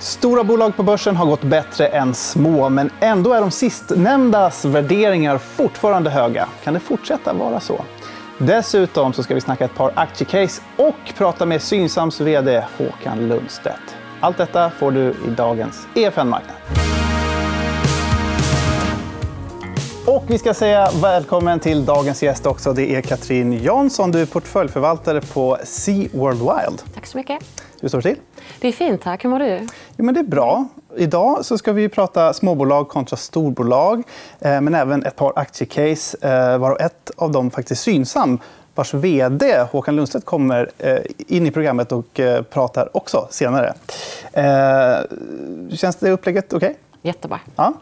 Stora bolag på börsen har gått bättre än små, men ändå är de sistnämndas värderingar fortfarande höga. Kan det fortsätta vara så? Dessutom så ska vi snacka ett par aktiecase och prata med Synsams vd Håkan Lundstedt. Allt detta får du i dagens EFN-marknad. Och vi ska säga välkommen till dagens gäst också. Det är Katrin Jansson. Du är portföljförvaltare på Sea World Wild. Tack så mycket. Hur står det till? Det är fint. tack. Hur mår du? Ja, men det är bra. Idag så ska vi prata småbolag kontra storbolag eh, men även ett par aktiecase, eh, varav ett av dem faktiskt Synsam vars vd Håkan Lundstedt kommer eh, in i programmet och pratar också senare. Känns det upplägget okej? Okay? Jättebra. Ja.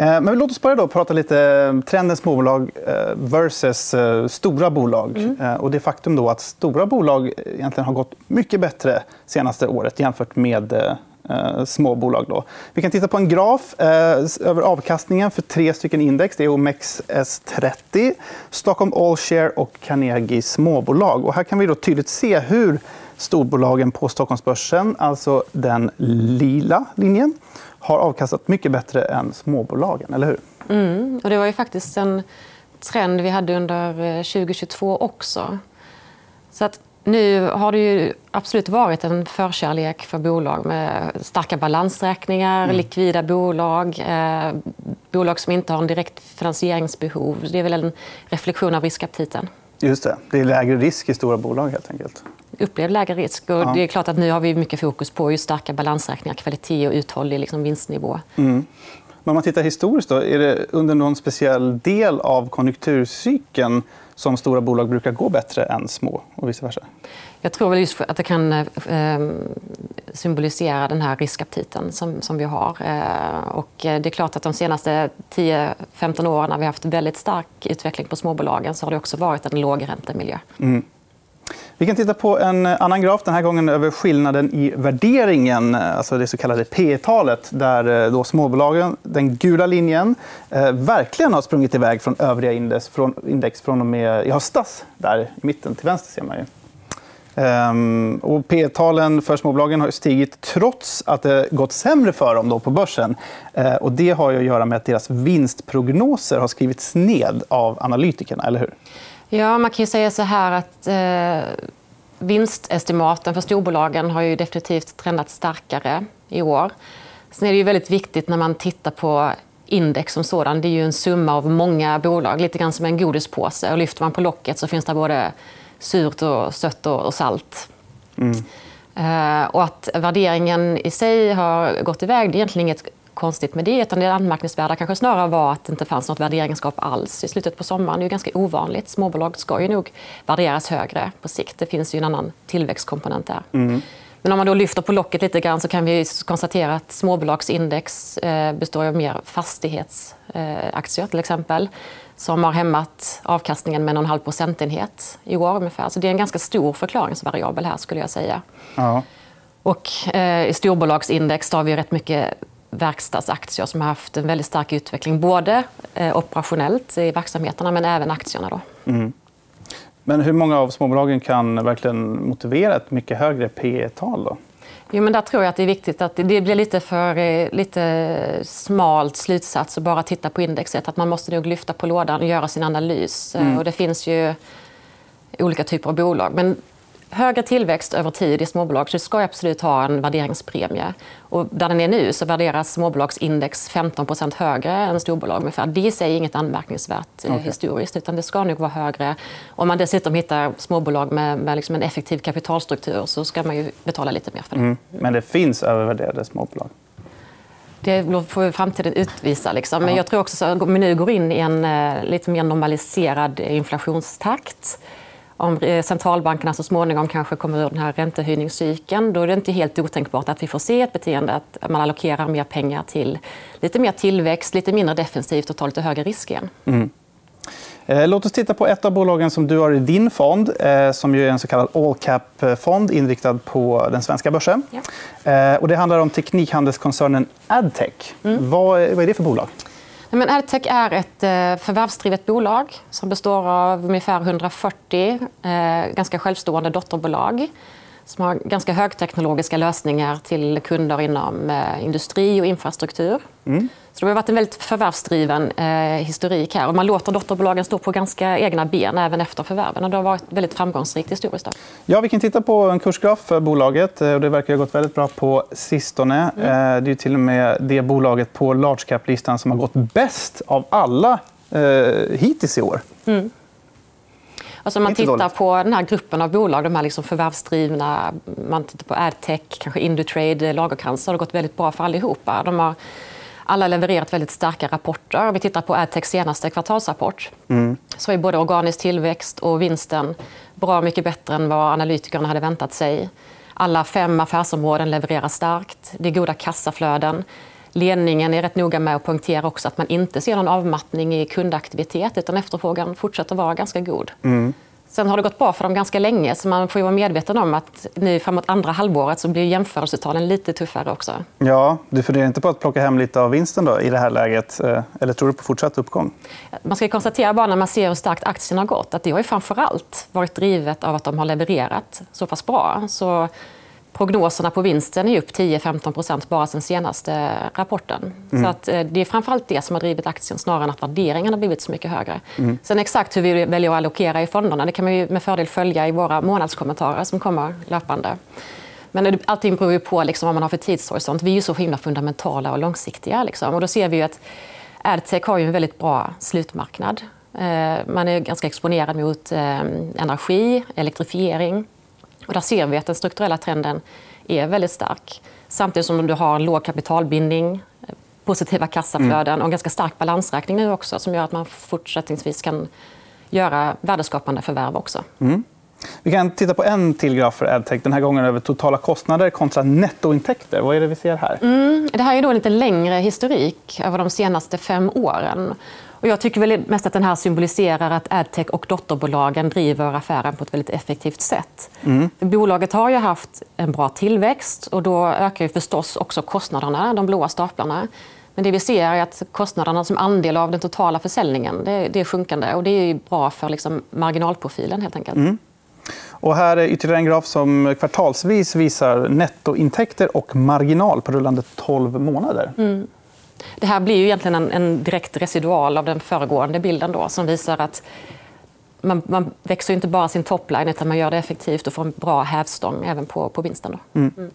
Men låt oss börja då prata lite trenden småbolag versus stora bolag. Mm. Och det faktum då att stora bolag egentligen har gått mycket bättre senaste året jämfört med eh, småbolag. Då. Vi kan titta på en graf eh, över avkastningen för tre stycken index. Det är OMXS30, Stockholm All Share och Carnegie småbolag. Och här kan vi då tydligt se hur storbolagen på Stockholmsbörsen, alltså den lila linjen har avkastat mycket bättre än småbolagen. Eller hur? Mm. Och det var ju faktiskt en trend vi hade under 2022 eh, också. Så att nu har det ju absolut varit en förkärlek för bolag med starka balansräkningar, mm. likvida bolag, eh, bolag som inte har en direkt finansieringsbehov. Det är väl en reflektion av riskaptiten. Just det. Det är lägre risk i stora bolag. helt enkelt. Upplevd lägre risk. Och ja. det är klart att nu har vi mycket fokus på just starka balansräkningar, kvalitet och uthållig liksom, vinstnivå. Mm. Men om man tittar historiskt, då, är det under någon speciell del av konjunkturcykeln som stora bolag brukar gå bättre än små och vice versa? Jag tror väl just att det kan eh, symbolisera den här riskaptiten som, som vi har. Eh, och det är klart att de senaste 10-15 åren när vi har haft väldigt stark utveckling på småbolagen så har det också varit en lågräntemiljö. Mm. Vi kan titta på en annan graf, den här gången över skillnaden i värderingen. Alltså det så kallade P talet där eh, då småbolagen, den gula linjen, eh, verkligen har sprungit iväg från övriga index från, index från och med i höstas. Där i mitten till vänster ser man ju. Ehm, och P-talen för småbolagen har stigit trots att det gått sämre för dem då på börsen. Ehm, och det har att göra med att deras vinstprognoser har skrivits ned av analytikerna. eller hur? Ja, man kan säga så här att eh, vinstestimaten för storbolagen har ju definitivt trendat starkare i år. Sen är det ju väldigt viktigt när man tittar på index som sådan. Det är ju en summa av många bolag, lite grann som en godispåse. Och lyfter man på locket så finns det både surt, och sött och salt. Mm. Eh, och att värderingen i sig har gått iväg, det är egentligen inget konstigt med det. Utan det anmärkningsvärda kanske snarare var att det inte fanns något värderingsgap alls i slutet på sommaren. Det är ganska ovanligt. Småbolag ska ju nog värderas högre på sikt. Det finns ju en annan tillväxtkomponent där. Mm. Men om man då lyfter på locket lite grann så kan vi konstatera att småbolagsindex eh, består av mer fastighetsaktier till exempel som har hämmat avkastningen med en halv procentenhet i år. Ungefär. Så det är en ganska stor förklaringsvariabel här. skulle jag säga. Ja. Och, eh, I storbolagsindex har vi rätt mycket verkstadsaktier som har haft en väldigt stark utveckling. Både eh, operationellt i verksamheterna, men även aktierna. Då. Mm. Men hur många av småbolagen kan verkligen motivera ett mycket högre P tal Jo, men där tror jag att det är viktigt att det blir lite för eh, lite smalt slutsats att bara titta på indexet. Att man måste nog lyfta på lådan och göra sin analys. Mm. Och det finns ju olika typer av bolag. Men högre tillväxt över tid i småbolag så ska absolut ha en värderingspremie. Och där den är nu så värderas småbolagsindex 15% högre än storbolag. Ungefär. Det i sig är inget anmärkningsvärt eh, okay. historiskt. utan Det ska nog vara högre. Om man dessutom hittar småbolag med, med liksom en effektiv kapitalstruktur så ska man ju betala lite mer för det. Mm. Men det finns övervärderade småbolag? Det får framtiden utvisa. Liksom. Men jag tror också att vi nu går in i en eh, lite mer normaliserad inflationstakt om eh, centralbankerna så småningom kanske kommer ur den här räntehöjningscykeln då är det inte helt otänkbart att vi får se ett beteende att man allokerar mer pengar till lite mer tillväxt, lite mindre defensivt och tar lite högre risk igen. Mm. Eh, låt oss titta på ett av bolagen som du har i din fond. Eh, som är en så kallad all cap-fond inriktad på den svenska börsen. Ja. Och det handlar om teknikhandelskoncernen Adtech. Mm. Vad är det för bolag? Men Adtech är ett eh, förvärvsdrivet bolag som består av ungefär 140 eh, ganska självstående dotterbolag som har ganska högteknologiska lösningar till kunder inom eh, industri och infrastruktur. Mm. Så det har varit en väldigt förvärvsdriven eh, historik här. Och man låter dotterbolagen stå på ganska egna ben även efter förvärven. Och det har varit väldigt framgångsrikt historiskt. Ja, vi kan titta på en kursgraf för bolaget. Eh, det verkar ha gått väldigt bra på sistone. Mm. Det är till och med det bolaget på large cap-listan som har gått bäst av alla eh, hittills i år. Mm. Alltså man tittar på den här gruppen av bolag, de här liksom förvärvsdrivna, man tittar på AdTech, kanske Indutrade, Lagercrantz, har det gått väldigt bra för allihopa. De har alla levererat väldigt starka rapporter. Om vi tittar på AdTechs senaste kvartalsrapport mm. så är både organisk tillväxt och vinsten bra mycket bättre än vad analytikerna hade väntat sig. Alla fem affärsområden levererar starkt. Det är goda kassaflöden. Ledningen är rätt noga med att poängtera också att man inte ser någon avmattning i kundaktivitet utan efterfrågan fortsätter vara ganska god. Mm. Sen har det gått bra för dem ganska länge så man får vara medveten om att nu framåt andra halvåret så blir jämförelsetalen lite tuffare också. Ja, du funderar inte på att plocka hem lite av vinsten då, i det här läget? Eh, eller tror du på fortsatt uppgång? Man ska konstatera bara när man ser hur starkt aktien har gått att det har ju framför allt varit drivet av att de har levererat så pass bra. Så Prognoserna på vinsten är upp 10-15% bara sen senaste rapporten. Mm. Så att, eh, det är framförallt det som har drivit aktien snarare än att värderingen har blivit så mycket högre. Mm. Sen exakt hur vi väljer att allokera i fonderna det kan man med fördel följa i våra månadskommentarer som kommer löpande. Men allting beror ju på liksom vad man har för tidshorisont. Vi är ju så himla fundamentala och långsiktiga. Liksom. Och då ser vi att AdTech har ju en väldigt bra slutmarknad. Eh, man är ganska exponerad mot eh, energi, elektrifiering och där ser vi att den strukturella trenden är väldigt stark. Samtidigt som du har en låg kapitalbindning, positiva kassaflöden mm. och en ganska stark balansräkning nu också som gör att man fortsättningsvis kan göra värdeskapande förvärv också. Mm. Vi kan titta på en till graf för Adtech. Den här gången över totala kostnader kontra nettointäkter. Vad är det vi ser här? Mm, det här är då en lite längre historik över de senaste fem åren. Och jag tycker väl mest att den här symboliserar att Adtech och dotterbolagen driver affären på ett väldigt effektivt sätt. Mm. Bolaget har ju haft en bra tillväxt och då ökar ju förstås också kostnaderna, de blåa staplarna. Men det vi ser är att kostnaderna som andel av den totala försäljningen det, det är sjunkande. Och det är bra för liksom marginalprofilen. helt enkelt. Mm. Och här är ytterligare en graf som kvartalsvis visar nettointäkter och marginal på rullande 12 månader. Mm. Det här blir ju egentligen en, en direkt residual av den föregående bilden då, som visar att man, man växer inte bara sin topline utan man gör det effektivt och får en bra hävstång även på, på vinsten. Då. Mm. Mm.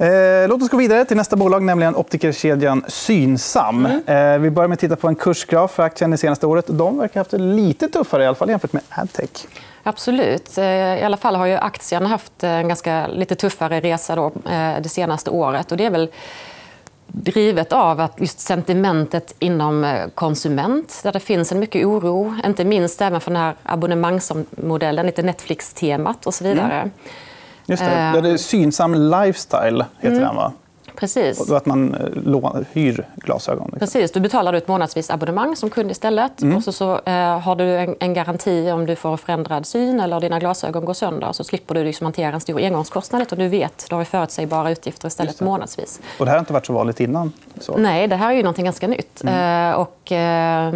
Eh, låt oss gå vidare till nästa bolag, nämligen optikerkedjan Synsam. Mm. Eh, vi börjar med att titta på en kursgraf för aktien det senaste året. De verkar ha haft det lite tuffare i alla fall jämfört med Adtech. Absolut. Eh, I alla fall har ju aktien haft en ganska lite tuffare resa då, det senaste året. Och det är väl drivet av att just sentimentet inom eh, konsument, där det finns en mycket oro. Inte minst även för den här abonnemangsmodellen, lite Netflix-temat och så vidare. Mm. Just det. Eh. det är Synsam Lifestyle heter mm. den, va? Precis. Och att man eh, hyr glasögon. Liksom. Precis. Du betalar ett månadsvis abonnemang som kund istället. Mm. Och så, så eh, har du en, en, garanti om du får förändrad syn eller dina glasögon går sönder. Så slipper du liksom hantera en stor engångskostnad. Utan du vet, du har förutsägbara utgifter istället månadsvis. Och det här har inte varit så vanligt innan? Så. Nej, det här är ju någonting ganska nytt. Mm. Eh, och, eh,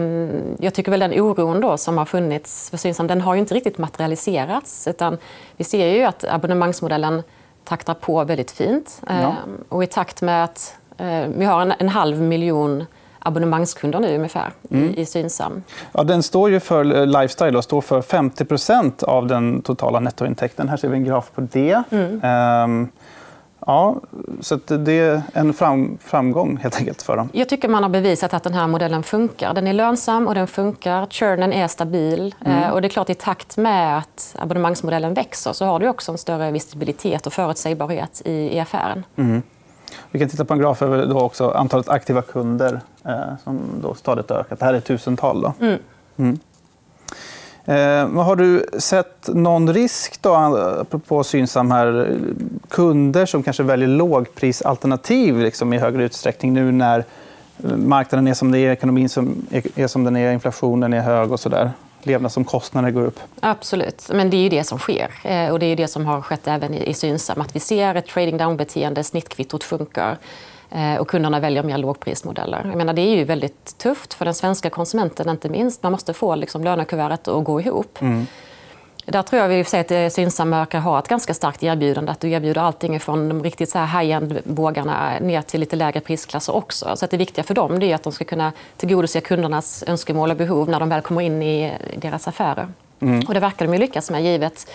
jag tycker väl den oron då som har funnits för Synsam, den har ju inte riktigt materialiserats. Utan vi ser ju att abonnemangsmodellen taktar på väldigt fint. Ja. Ehm, och I takt med att eh, vi har en, en halv miljon abonnemangskunder nu ungefär mm. i Synsam. Ja, den står ju för eh, Lifestyle och står för 50% av den totala nettointäkten. Här ser vi en graf på det. Mm. Um, Ja, så det är en fram, framgång helt enkelt för dem. Jag tycker man har bevisat att den här modellen funkar. Den är lönsam och den funkar. Churnen är stabil. Mm. Eh, och det är klart, I takt med att abonnemangsmodellen växer så har du också en större visibilitet och förutsägbarhet i, i affären. Mm. Vi kan titta på en graf över då också antalet aktiva kunder eh, som då stadigt ökat. Det här är tusental. Då. Mm. Eh, har du sett någon risk, då, apropå Synsam, här, kunder som kanske väljer lågprisalternativ liksom, i högre utsträckning nu när eh, marknaden är som den är, ekonomin som är som den är, inflationen är hög och så där? levnadsomkostnader går upp. Absolut. Men det är det som sker. Eh, och det är det som har skett även i Synsam. Att vi ser ett trading down-beteende, snittkvittot sjunker. Eh, och kunderna väljer mer lågprismodeller. Jag menar, det är ju väldigt tufft för den svenska konsumenten. inte minst. Man måste få liksom, lönekuvertet att gå ihop. Mm. Där tror jag vi att Synsam verkar ha ett ganska starkt erbjudande. Att du erbjuder allting från de riktigt så här high-end-bågarna ner till lite lägre prisklasser också. Så att det viktiga för dem är att de ska kunna tillgodose kundernas önskemål och behov när de väl kommer in i deras affärer. Mm. Och det verkar de lyckas med givet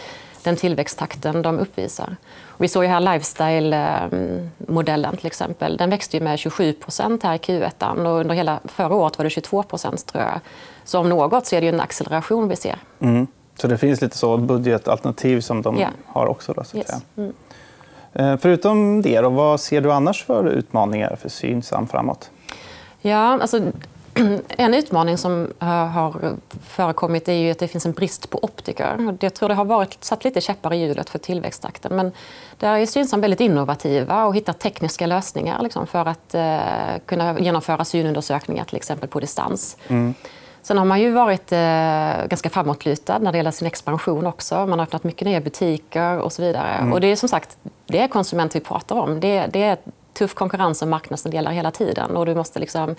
den tillväxttakten de uppvisar. Och vi såg ju här Lifestyle-modellen till exempel. Den växte ju med 27% här i Q1 och under hela förra året var det 22 tror jag. Så om något så är det en acceleration vi ser. Mm. Så det finns lite så budgetalternativ som de yeah. har också? Då, så yes. mm. Eh, förutom det, då, vad ser du annars för utmaningar för Synsam framåt? Ja, alltså, en utmaning som har förekommit är ju att det finns en brist på optiker. Jag tror det har varit, satt lite käppar i hjulet för tillväxttakten. Men där är Synsam väldigt innovativa och hittar tekniska lösningar liksom, för att eh, kunna genomföra synundersökningar till exempel på distans. Mm. Sen har man ju varit eh, ganska framåtlutad när det gäller sin expansion också. Man har öppnat mycket nya butiker och så vidare. Mm. Och det är som sagt, det är konsumenter vi pratar om. Det, det är tuff konkurrens och marknadsandelar hela tiden. Och du måste liksom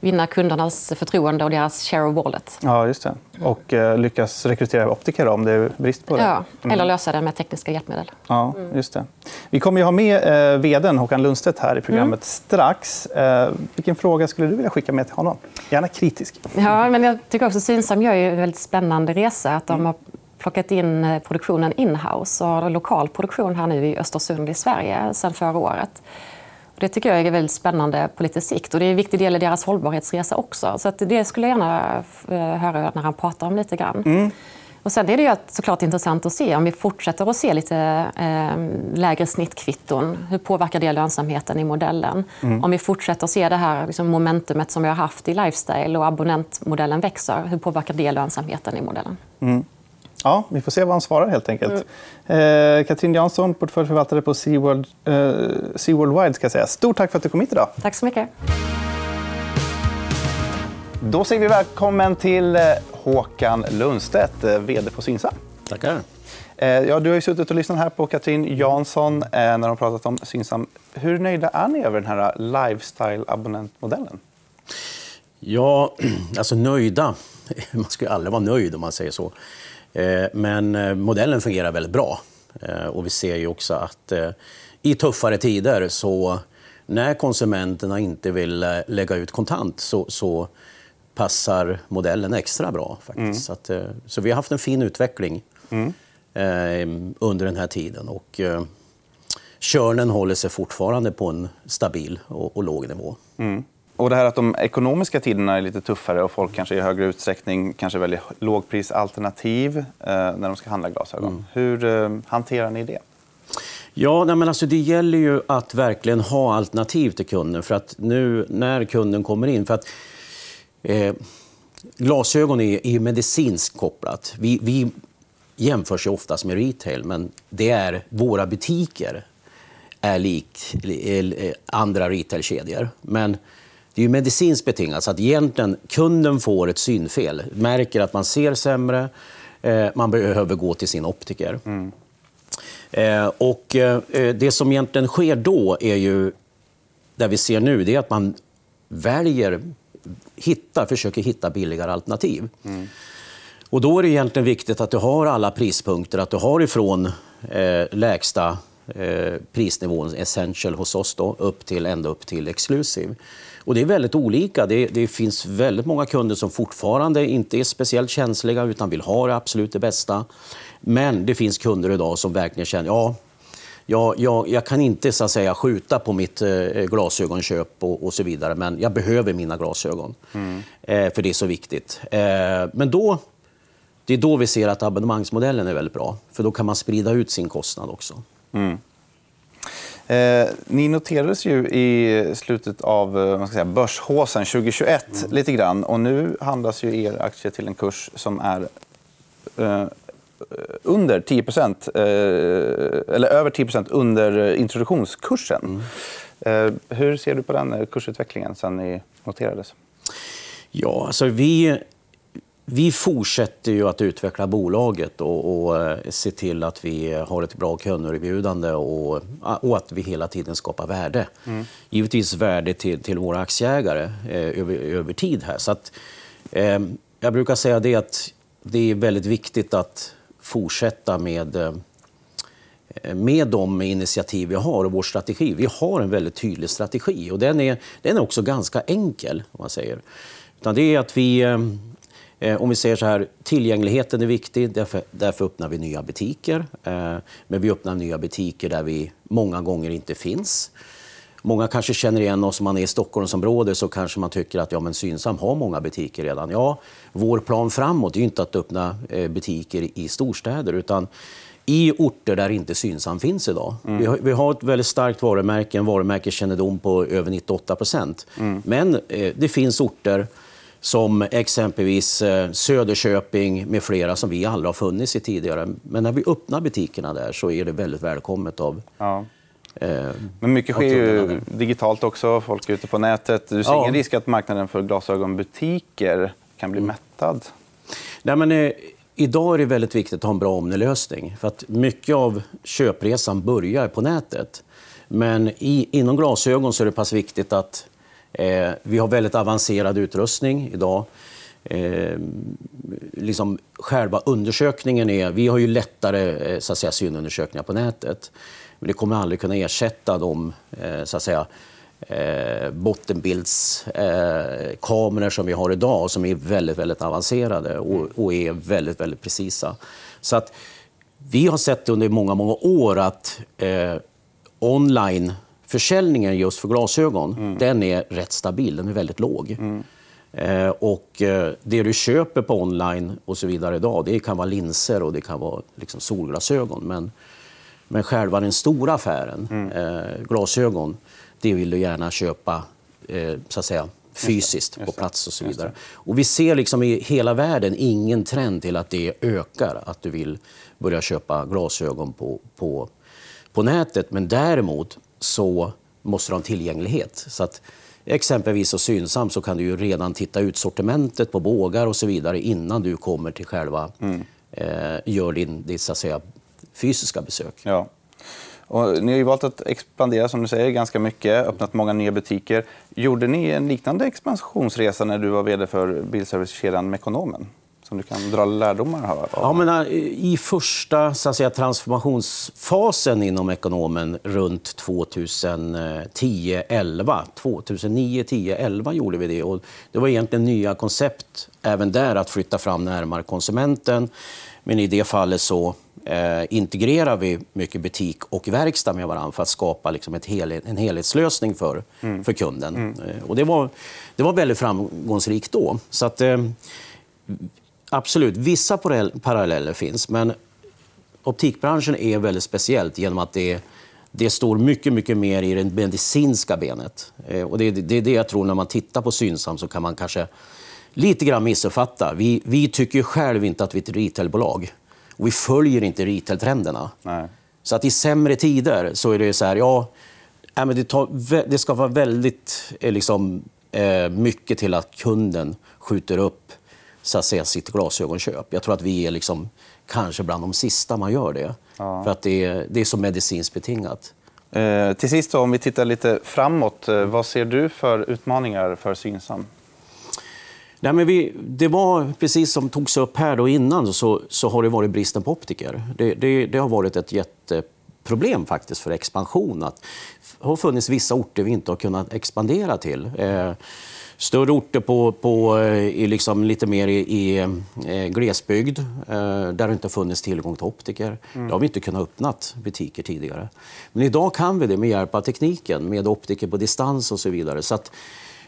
vinna kundernas förtroende och deras share of wallet. Ja, just det. Och eh, lyckas rekrytera optiker om det är brist på det. Ja, mm. eller lösa det med tekniska hjälpmedel. Ja, just det. Vi kommer att ha med eh, vd Håkan Lundstedt här i programmet mm. strax. Eh, vilken fråga skulle du vilja skicka med till honom? Gärna kritisk. Ja, men jag tycker också Synsam gör en väldigt spännande resa. Att de mm. har plockat in eh, produktionen inhouse och lokal produktion här nu i Östersund i Sverige sedan förra året. Det tycker jag är väldigt spännande på lite sikt. Och det är en viktig del i deras hållbarhetsresa också. Så det skulle jag gärna eh, höra när han pratar om lite grann. Mm. Och sen är det ju såklart intressant att se om vi fortsätter att se lite eh, lägre snittkvitton. Hur påverkar det lönsamheten i modellen? Mm. Om vi fortsätter att se det här liksom, momentumet som vi har haft i lifestyle och abonnentmodellen växer, hur påverkar det lönsamheten i modellen? Mm. Ja, vi får se vad han svarar helt enkelt. Mm. Eh, Katrin Jansson, portföljförvaltare på SeaWorld, eh, SeaWorld Wild. Ska jag säga. Stort tack för att du kom hit idag. Tack så mycket. Då säger vi välkommen till eh, Håkan Lundstedt, eh, vd på Synsam. Tackar. Eh, ja, du har ju suttit och lyssnat här på Katrin Jansson när de pratat om Synsam. Hur nöjda är ni över den här lifestyle-abonnentmodellen? Ja, alltså nöjda. Man ska ju aldrig vara nöjd om man säger så. Eh, men eh, modellen fungerar väldigt bra. Eh, och vi ser ju också att i tuffare tider så när konsumenterna inte vill lägga ut kontant så, så passar modellen extra bra. faktiskt. Mm. Så, att, så, vi har haft en fin utveckling mm. eh, under den här tiden. Och, eh, körnen håller sig fortfarande på en stabil och, och låg nivå. Mm. Och det här att de ekonomiska tiderna är lite tuffare och folk kanske i högre utsträckning kanske väljer lågprisalternativ eh, när de ska handla glasögon. Mm. Hur eh, hanterar ni det? Ja, nej, men alltså det gäller ju att verkligen ha alternativ till kunden. För att nu när kunden kommer in... För att, eh, glasögon är, är medicinskt kopplat. Vi, vi jämförs ju oftast med retail, men det är våra butiker är lik eh, andra retailkedjor. Men det är ju medicinskt betingat, så att egentligen kunden får ett synfel, märker att man ser sämre, eh, man behöver gå till sin optiker. Mm. Eh, och eh, eh, det som egentligen sker då är ju, där vi ser nu, det är att man väljer, hitta, försöker hitta billigare alternativ. Mm. Och då är det egentligen viktigt att du har alla prispunkter, att du har ifrån eh, lägsta eh, prisnivån, essential hos oss, då, upp till, ända upp till exclusive. Och det är väldigt olika. Det, det, finns väldigt många kunder som fortfarande inte är speciellt känsliga utan vill ha det absolut det bästa. Men det finns kunder idag som verkligen känner ja, jag, jag, jag kan inte så att säga, skjuta på mitt eh, glasögonköp och, och, så vidare, men jag behöver mina glasögon. Mm. Eh, för det är så viktigt. Eh, men då, det är då vi ser att abonnemangsmodellen är väldigt bra. För då kan man sprida ut sin kostnad också. Mm. Eh, ni noterades ju i slutet av eh, ska säga, börshåsen 2021 mm. lite grann. Och nu handlas ju er aktie till en kurs som är eh, under 10 eh, eller över 10% under introduktionskursen. Mm. Eh, hur ser du på den kursutvecklingen sen ni noterades? Ja, alltså vi vi fortsätter ju att utveckla bolaget och, och eh, se till att vi har ett bra kunderbjudande och, och att vi hela tiden skapar värde. Mm. Givetvis värde till, till våra aktieägare eh, över, över tid. här. Så att, eh, jag brukar säga det att det är väldigt viktigt att fortsätta med eh, med de initiativ vi har och vår strategi. Vi har en väldigt tydlig strategi och den är, den är också ganska enkel. Om man säger. Utan det är att vi, eh, om vi säger så här, tillgängligheten är viktig, därför, därför öppnar vi nya butiker. Eh, men vi öppnar nya butiker där vi många gånger inte finns. Många kanske känner igen oss om man är i Stockholmsområdet så kanske man tycker att ja, men Synsam har många butiker redan. Ja, vår plan framåt är inte att öppna eh, butiker i storstäder utan i orter där inte Synsam finns idag. Mm. Vi, har, vi, har, ett väldigt starkt varumärke, en varumärkeskännedom på över 98 procent. Mm. Men eh, det finns orter som exempelvis eh, Söderköping med flera som vi aldrig har funnits i tidigare. Men när vi öppnar butikerna där så är det väldigt välkommet av ja. Eh, Men mycket sker ju digitalt också. Folk är ute på nätet. Du ser ja. ingen risk att marknaden för glasögonbutiker kan bli mm. mättad? Nej, men, eh, idag är det väldigt viktigt att ha en bra omnilösning. För att mycket av köpresan börjar på nätet. Men i, inom glasögon så är det pass viktigt att eh, vi har väldigt avancerad utrustning idag. Eh, liksom själva undersökningen är... Vi har ju lättare eh, så att säga, synundersökningar på nätet. Men det kommer aldrig kunna ersätta de eh, så att säga, eh, bottenbildskameror som vi har idag som är väldigt, väldigt avancerade och, och, är väldigt, väldigt precisa. Så att vi har sett under många, många år att eh, online försäljningen just för glasögon, mm. den är rätt stabil. Den är väldigt låg. Mm. Eh, och eh, det du köper på online och så vidare idag, det kan vara linser och det kan vara liksom solglasögon. Men men själva den stora affären, mm. eh, glasögon, det vill du gärna köpa eh, så att säga, fysiskt på plats och så vidare. Och vi ser liksom i hela världen ingen trend till att det ökar, att du vill börja köpa glasögon på, på, på nätet. Men däremot så måste du ha en tillgänglighet. Så att, exempelvis och Synsam så kan du ju redan titta ut sortimentet på bågar och så vidare innan du kommer till själva, mm. eh, gör din, din så att säga, fysiska besök. Ja. Och ni har valt att expandera som du säger, ganska mycket, öppnat många nya butiker. Gjorde ni en liknande expansionsresa när du var vd för bilservicekedjan Mekonomen? Som du kan dra lärdomar av? Ja, men äh, I första så att säga, transformationsfasen inom Ekonomen runt 2010 11 2009, 10, 11 gjorde vi det. Och det var egentligen nya koncept även där att flytta fram närmare konsumenten. Men i det fallet så eh, integrerar vi mycket butik och verkstad med varandra för att skapa liksom ett helhet, en helhetslösning för, mm. för kunden. Mm. Eh, och det, var, det var väldigt framgångsrikt då. Så att, eh, absolut, vissa paralleller finns. Men optikbranschen är väldigt speciellt genom att det, det står mycket, mycket mer i det medicinska benet. Eh, och det, det är det jag tror när man tittar på Synsam så kan man kanske lite grann missuppfatta. Vi, vi tycker själv inte att vi är ett retailbolag. Och vi följer inte retail-trenderna. Så att i sämre tider så är det så här, ja, men det, tar, det ska vara väldigt eh, liksom, eh, mycket till att kunden skjuter upp så att säga, sitt glasögonköp. Jag tror att vi är liksom, kanske bland de sista man gör det. Ja. För att det är, det är så medicinskt betingat. Eh, till sist, då, om vi tittar lite framåt. Eh, vad ser du för utmaningar för Synsam? Nej, men vi, det var precis som togs upp här då innan så, så har det varit bristen på optiker. Det, det, det har varit ett jätteproblem faktiskt för expansion. Att det har funnits vissa orter vi inte har kunnat expandera till. Eh, större orter på, på, eh, i liksom lite mer i, i eh, glesbygd eh, där det inte funnits tillgång till optiker. Mm. Där har vi inte kunnat öppna butiker tidigare. Men idag kan vi det med hjälp av tekniken, med optiker på distans och så vidare. Så, att,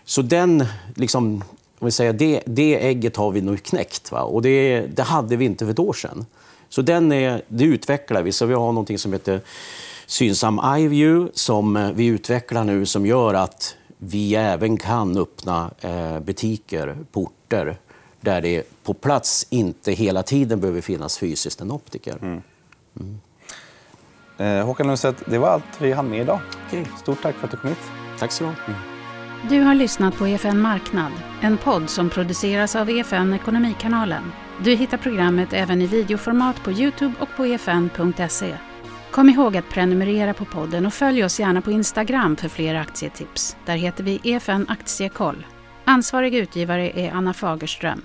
så den liksom, om vi säger, det, det ägget har vi nu knäckt. Va? Och det, det hade vi inte för ett år sedan. Så den är, det utvecklar vi. Så vi har något som heter Synsam iView som vi utvecklar nu som gör att vi även kan öppna eh, butiker på orter där det på plats inte hela tiden behöver finnas fysiskt en optiker. Mm. Mm. Eh, Håkan Lundstedt, det var allt vi hann med idag. Okay. Stort tack för att du kom hit. Tack så mycket. Mm. Du har lyssnat på EFN Marknad, en podd som produceras av EFN Ekonomikanalen. Du hittar programmet även i videoformat på Youtube och på efn.se. Kom ihåg att prenumerera på podden och följ oss gärna på Instagram för fler aktietips. Där heter vi EFN Aktiekoll. Ansvarig utgivare är Anna Fagerström.